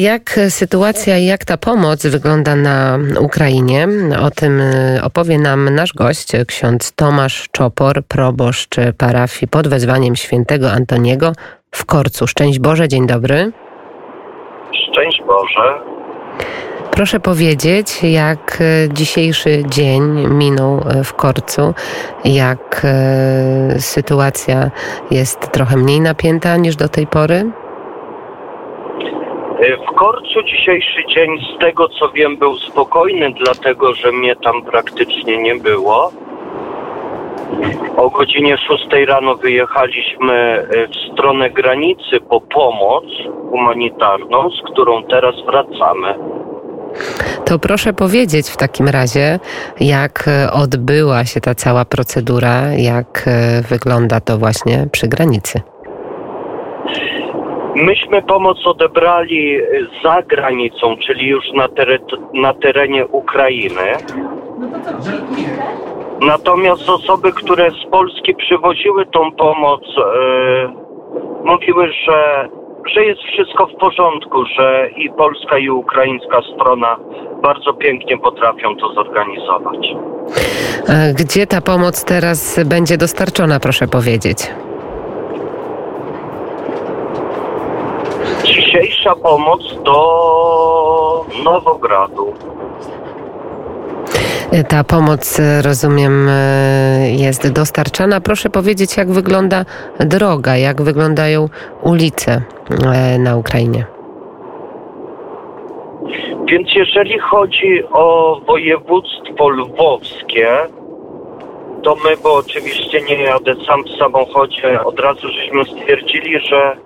Jak sytuacja i jak ta pomoc wygląda na Ukrainie? O tym y, opowie nam nasz gość, ksiądz Tomasz Czopor, proboszcz parafii pod wezwaniem świętego Antoniego w Korcu. Szczęść Boże, dzień dobry. Szczęść Boże. Proszę powiedzieć, jak y, dzisiejszy dzień minął y, w Korcu, jak sytuacja jest trochę mniej napięta niż do tej pory? W Korcu dzisiejszy dzień, z tego co wiem, był spokojny, dlatego że mnie tam praktycznie nie było. O godzinie 6 rano wyjechaliśmy e, w stronę granicy po pomoc humanitarną, z którą teraz wracamy. To proszę powiedzieć w takim razie, jak e, odbyła się ta cała procedura, jak e, wygląda to właśnie przy granicy. Myśmy pomoc odebrali za granicą, czyli już na, na terenie Ukrainy. Natomiast osoby, które z Polski przywoziły tą pomoc, yy, mówiły, że, że jest wszystko w porządku, że i polska, i ukraińska strona bardzo pięknie potrafią to zorganizować. Gdzie ta pomoc teraz będzie dostarczona, proszę powiedzieć? Dzisiejsza pomoc do Nowogradu. Ta pomoc, rozumiem, jest dostarczana. Proszę powiedzieć, jak wygląda droga, jak wyglądają ulice e, na Ukrainie. Więc jeżeli chodzi o województwo lwowskie, to my, bo oczywiście nie jadę sam w samochodzie, od razu żeśmy stwierdzili, że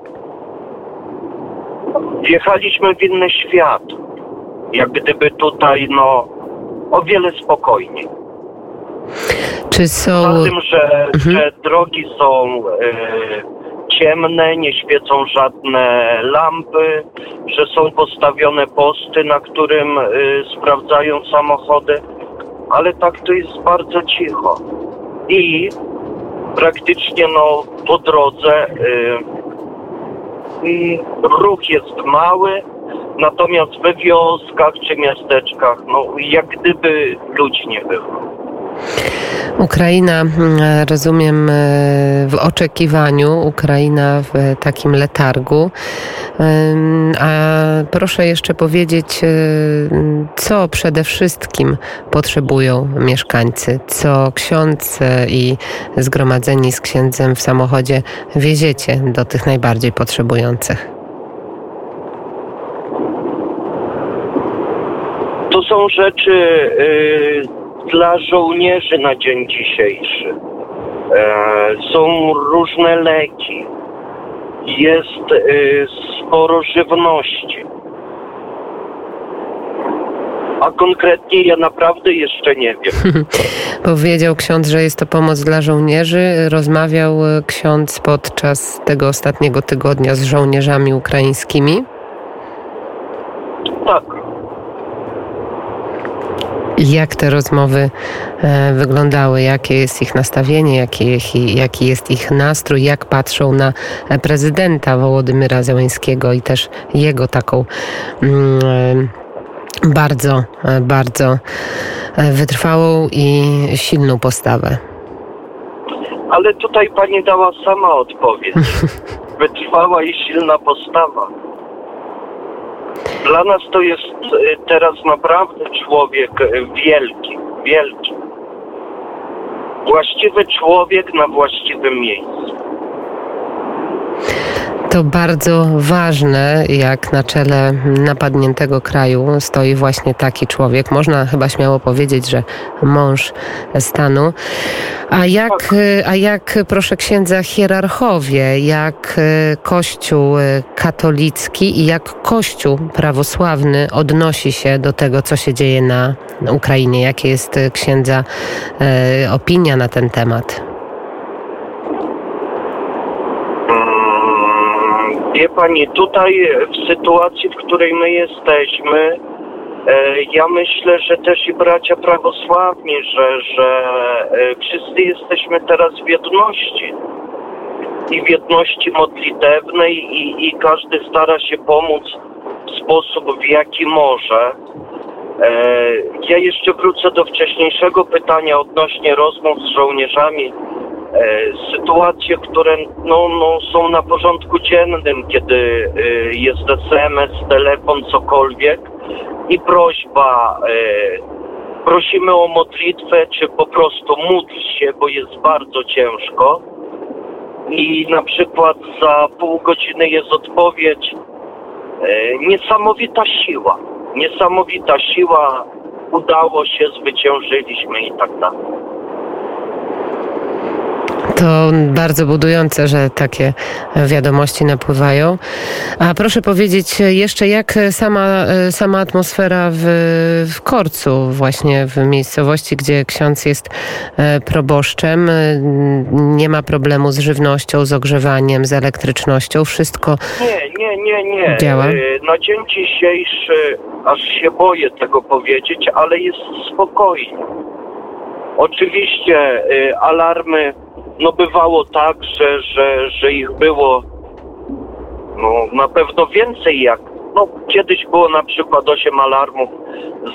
wjechaliśmy w inny świat. Jak gdyby tutaj, no, o wiele spokojniej. Czy są... Poza tym, że, mhm. że drogi są e, ciemne, nie świecą żadne lampy, że są postawione posty, na którym e, sprawdzają samochody, ale tak to jest bardzo cicho. I praktycznie no, po drodze e, ruch jest mały, natomiast we wioskach czy miasteczkach, no jak gdyby ludzi nie było. Ukraina, mm, rozumiem, e, w oczekiwaniu, Ukraina w takim letargu. A proszę jeszcze powiedzieć, e, co przede wszystkim potrzebują mieszkańcy, co ksiądz i zgromadzeni z księdzem w samochodzie wieziecie do tych najbardziej potrzebujących. To są rzeczy. Yy dla żołnierzy na dzień dzisiejszy. E, są różne leki, jest e, sporo żywności. A konkretnie ja naprawdę jeszcze nie wiem. Powiedział ksiądz, że jest to pomoc dla żołnierzy. Rozmawiał e, ksiądz podczas tego ostatniego tygodnia z żołnierzami ukraińskimi. Tak. Jak te rozmowy e, wyglądały, jakie jest ich nastawienie, jaki, jaki jest ich nastrój, jak patrzą na prezydenta Wołodymyra Zełęńskiego i też jego taką mm, e, bardzo, e, bardzo wytrwałą i silną postawę. Ale tutaj pani dała sama odpowiedź. Wytrwała i silna postawa. Dla nas to jest y, teraz naprawdę człowiek y, wielki, wielki. Właściwy człowiek na właściwym miejscu to bardzo ważne, jak na czele napadniętego kraju stoi właśnie taki człowiek. Można chyba śmiało powiedzieć, że mąż stanu. A jak, a jak proszę księdza, hierarchowie, jak Kościół katolicki i jak Kościół prawosławny odnosi się do tego, co się dzieje na Ukrainie? Jakie jest księdza e, opinia na ten temat? Wie pani, tutaj w sytuacji, w której my jesteśmy, e, ja myślę, że też i bracia prawosławni, że, że e, wszyscy jesteśmy teraz w jedności i w jedności modlitewnej i, i każdy stara się pomóc sposób, w jaki może. E, ja jeszcze wrócę do wcześniejszego pytania odnośnie rozmów z żołnierzami. E, sytuacje, które no, no, są na porządku dziennym, kiedy e, jest SMS, telefon, cokolwiek i prośba, e, prosimy o modlitwę, czy po prostu módl się, bo jest bardzo ciężko. I na przykład za pół godziny jest odpowiedź. Niesamowita siła. Niesamowita siła. Udało się, zwyciężyliśmy i tak dalej. To bardzo budujące, że takie wiadomości napływają. A proszę powiedzieć jeszcze, jak sama, sama atmosfera w, w Korcu, właśnie w miejscowości, gdzie ksiądz jest e, proboszczem, nie ma problemu z żywnością, z ogrzewaniem, z elektrycznością, wszystko Nie, nie, nie, nie. Działa? E, Na dzień dzisiejszy, aż się boję tego powiedzieć, ale jest spokojnie. Oczywiście e, alarmy, no bywało tak, że, że, że ich było no, na pewno więcej jak, no kiedyś było na przykład 8 alarmów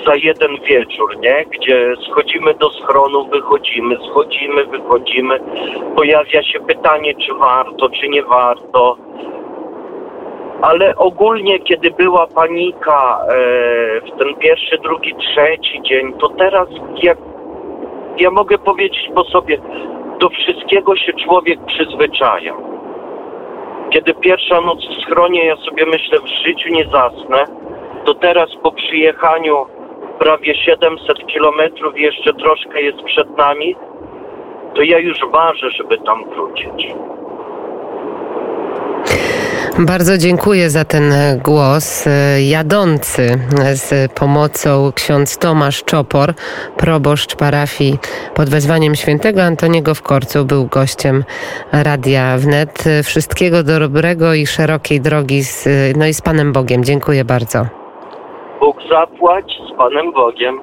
za jeden wieczór, nie? Gdzie schodzimy do schronu, wychodzimy, schodzimy, wychodzimy. Pojawia się pytanie, czy warto, czy nie warto. Ale ogólnie, kiedy była panika e, w ten pierwszy, drugi, trzeci dzień, to teraz jak ja mogę powiedzieć po sobie, do wszystkiego się człowiek przyzwyczaja. Kiedy pierwsza noc w schronie, ja sobie myślę, w życiu nie zasnę, to teraz po przyjechaniu prawie 700 kilometrów jeszcze troszkę jest przed nami, to ja już ważę, żeby tam wrócić. Bardzo dziękuję za ten głos. Jadący z pomocą ksiądz Tomasz Czopor, proboszcz parafii pod wezwaniem świętego Antoniego w Korcu, był gościem Radia Wnet. Wszystkiego dobrego i szerokiej drogi z, no i z Panem Bogiem. Dziękuję bardzo. Bóg zapłać z Panem Bogiem.